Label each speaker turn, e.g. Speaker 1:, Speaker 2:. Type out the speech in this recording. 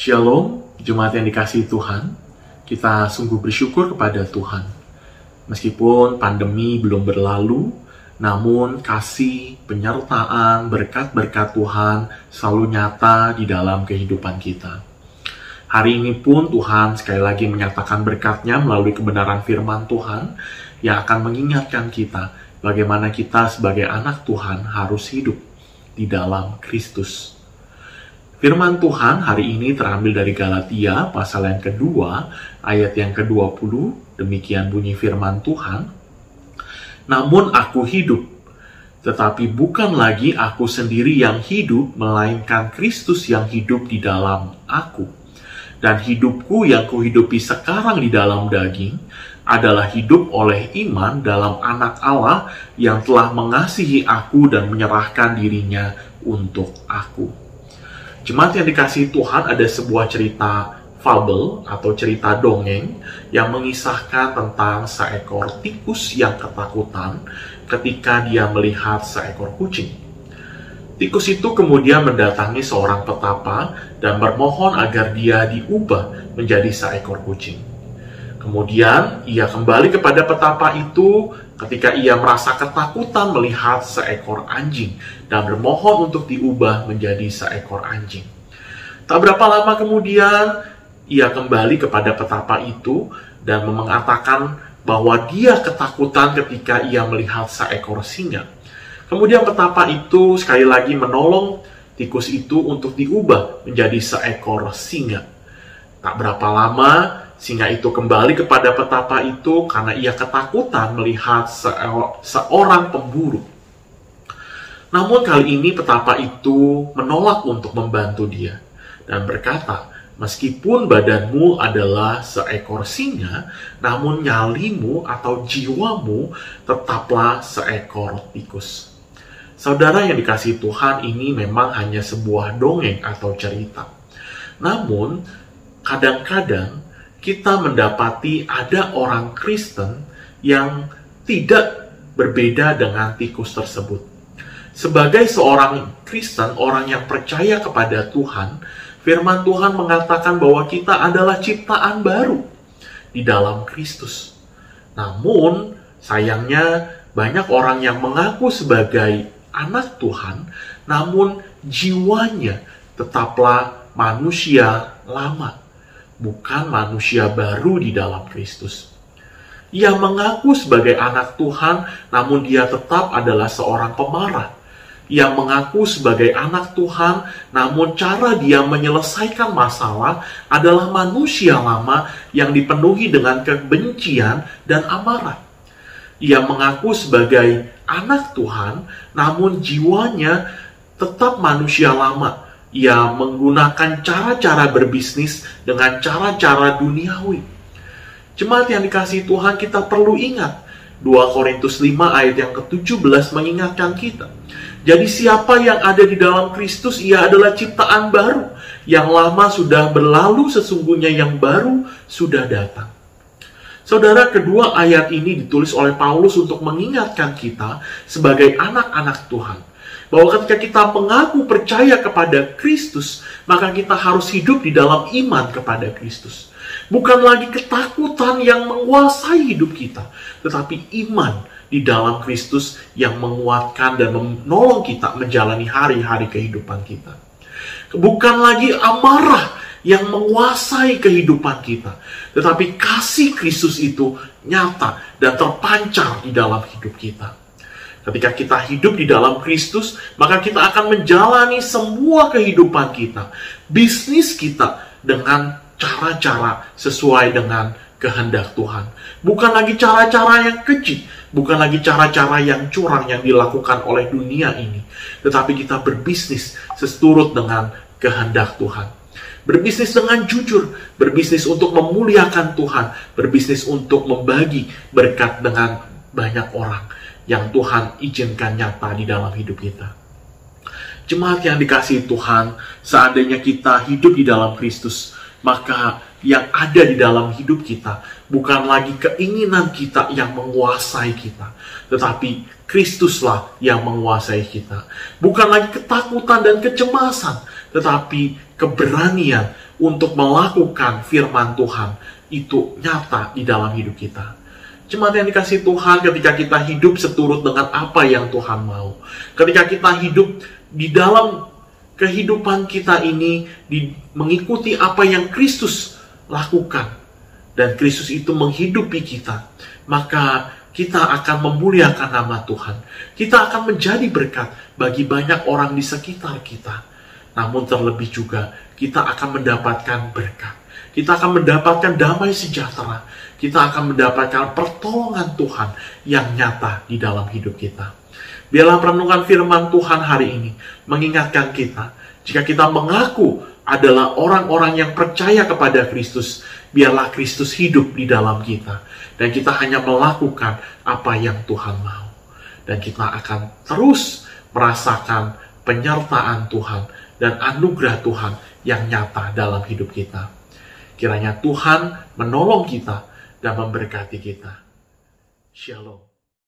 Speaker 1: Shalom, jemaat yang dikasihi Tuhan. Kita sungguh bersyukur kepada Tuhan. Meskipun pandemi belum berlalu, namun kasih, penyertaan, berkat-berkat Tuhan selalu nyata di dalam kehidupan kita. Hari ini pun Tuhan sekali lagi menyatakan berkatnya melalui kebenaran firman Tuhan yang akan mengingatkan kita bagaimana kita sebagai anak Tuhan harus hidup di dalam Kristus. Firman Tuhan hari ini terambil dari Galatia pasal yang kedua ayat yang ke-20 demikian bunyi firman Tuhan. Namun aku hidup tetapi bukan lagi aku sendiri yang hidup melainkan Kristus yang hidup di dalam aku. Dan hidupku yang kuhidupi sekarang di dalam daging adalah hidup oleh iman dalam anak Allah yang telah mengasihi aku dan menyerahkan dirinya untuk aku. Jemaat yang dikasih Tuhan ada sebuah cerita fabel atau cerita dongeng yang mengisahkan tentang seekor tikus yang ketakutan ketika dia melihat seekor kucing. Tikus itu kemudian mendatangi seorang petapa dan bermohon agar dia diubah menjadi seekor kucing. Kemudian ia kembali kepada petapa itu ketika ia merasa ketakutan melihat seekor anjing dan bermohon untuk diubah menjadi seekor anjing. Tak berapa lama kemudian, ia kembali kepada petapa itu dan mengatakan bahwa dia ketakutan ketika ia melihat seekor singa. Kemudian petapa itu sekali lagi menolong tikus itu untuk diubah menjadi seekor singa. Tak berapa lama, Singa itu kembali kepada petapa itu karena ia ketakutan melihat seorang pemburu. Namun kali ini petapa itu menolak untuk membantu dia dan berkata, Meskipun badanmu adalah seekor singa, namun nyalimu atau jiwamu tetaplah seekor tikus. Saudara yang dikasih Tuhan ini memang hanya sebuah dongeng atau cerita. Namun, kadang-kadang kita mendapati ada orang Kristen yang tidak berbeda dengan tikus tersebut. Sebagai seorang Kristen, orang yang percaya kepada Tuhan, firman Tuhan mengatakan bahwa kita adalah ciptaan baru di dalam Kristus. Namun, sayangnya banyak orang yang mengaku sebagai anak Tuhan, namun jiwanya tetaplah manusia lama bukan manusia baru di dalam Kristus. Ia mengaku sebagai anak Tuhan, namun dia tetap adalah seorang pemarah. Ia mengaku sebagai anak Tuhan, namun cara dia menyelesaikan masalah adalah manusia lama yang dipenuhi dengan kebencian dan amarah. Ia mengaku sebagai anak Tuhan, namun jiwanya tetap manusia lama ia menggunakan cara-cara berbisnis dengan cara-cara duniawi. Jemaat yang dikasih Tuhan kita perlu ingat 2 Korintus 5 ayat yang ke-17 mengingatkan kita. Jadi siapa yang ada di dalam Kristus ia adalah ciptaan baru. Yang lama sudah berlalu sesungguhnya yang baru sudah datang. Saudara, kedua ayat ini ditulis oleh Paulus untuk mengingatkan kita sebagai anak-anak Tuhan bahwa ketika kita mengaku percaya kepada Kristus, maka kita harus hidup di dalam iman kepada Kristus. Bukan lagi ketakutan yang menguasai hidup kita, tetapi iman di dalam Kristus yang menguatkan dan menolong kita menjalani hari-hari kehidupan kita. Bukan lagi amarah yang menguasai kehidupan kita, tetapi kasih Kristus itu nyata dan terpancar di dalam hidup kita. Ketika kita hidup di dalam Kristus, maka kita akan menjalani semua kehidupan kita, bisnis kita dengan cara-cara sesuai dengan kehendak Tuhan. Bukan lagi cara-cara yang keji, bukan lagi cara-cara yang curang yang dilakukan oleh dunia ini, tetapi kita berbisnis seturut dengan kehendak Tuhan. Berbisnis dengan jujur, berbisnis untuk memuliakan Tuhan, berbisnis untuk membagi berkat dengan banyak orang yang Tuhan izinkan nyata di dalam hidup kita. Jemaat yang dikasih Tuhan, seandainya kita hidup di dalam Kristus, maka yang ada di dalam hidup kita bukan lagi keinginan kita yang menguasai kita, tetapi Kristuslah yang menguasai kita. Bukan lagi ketakutan dan kecemasan, tetapi keberanian untuk melakukan firman Tuhan itu nyata di dalam hidup kita. Jemaat yang dikasih Tuhan ketika kita hidup seturut dengan apa yang Tuhan mau. Ketika kita hidup di dalam kehidupan kita ini di, mengikuti apa yang Kristus lakukan. Dan Kristus itu menghidupi kita. Maka kita akan memuliakan nama Tuhan. Kita akan menjadi berkat bagi banyak orang di sekitar kita. Namun terlebih juga kita akan mendapatkan berkat. Kita akan mendapatkan damai sejahtera. Kita akan mendapatkan pertolongan Tuhan yang nyata di dalam hidup kita. Biarlah perenungan firman Tuhan hari ini mengingatkan kita, jika kita mengaku adalah orang-orang yang percaya kepada Kristus, biarlah Kristus hidup di dalam kita. Dan kita hanya melakukan apa yang Tuhan mau. Dan kita akan terus merasakan penyertaan Tuhan dan anugerah Tuhan yang nyata dalam hidup kita. Kiranya Tuhan menolong kita dan memberkati kita. Shalom.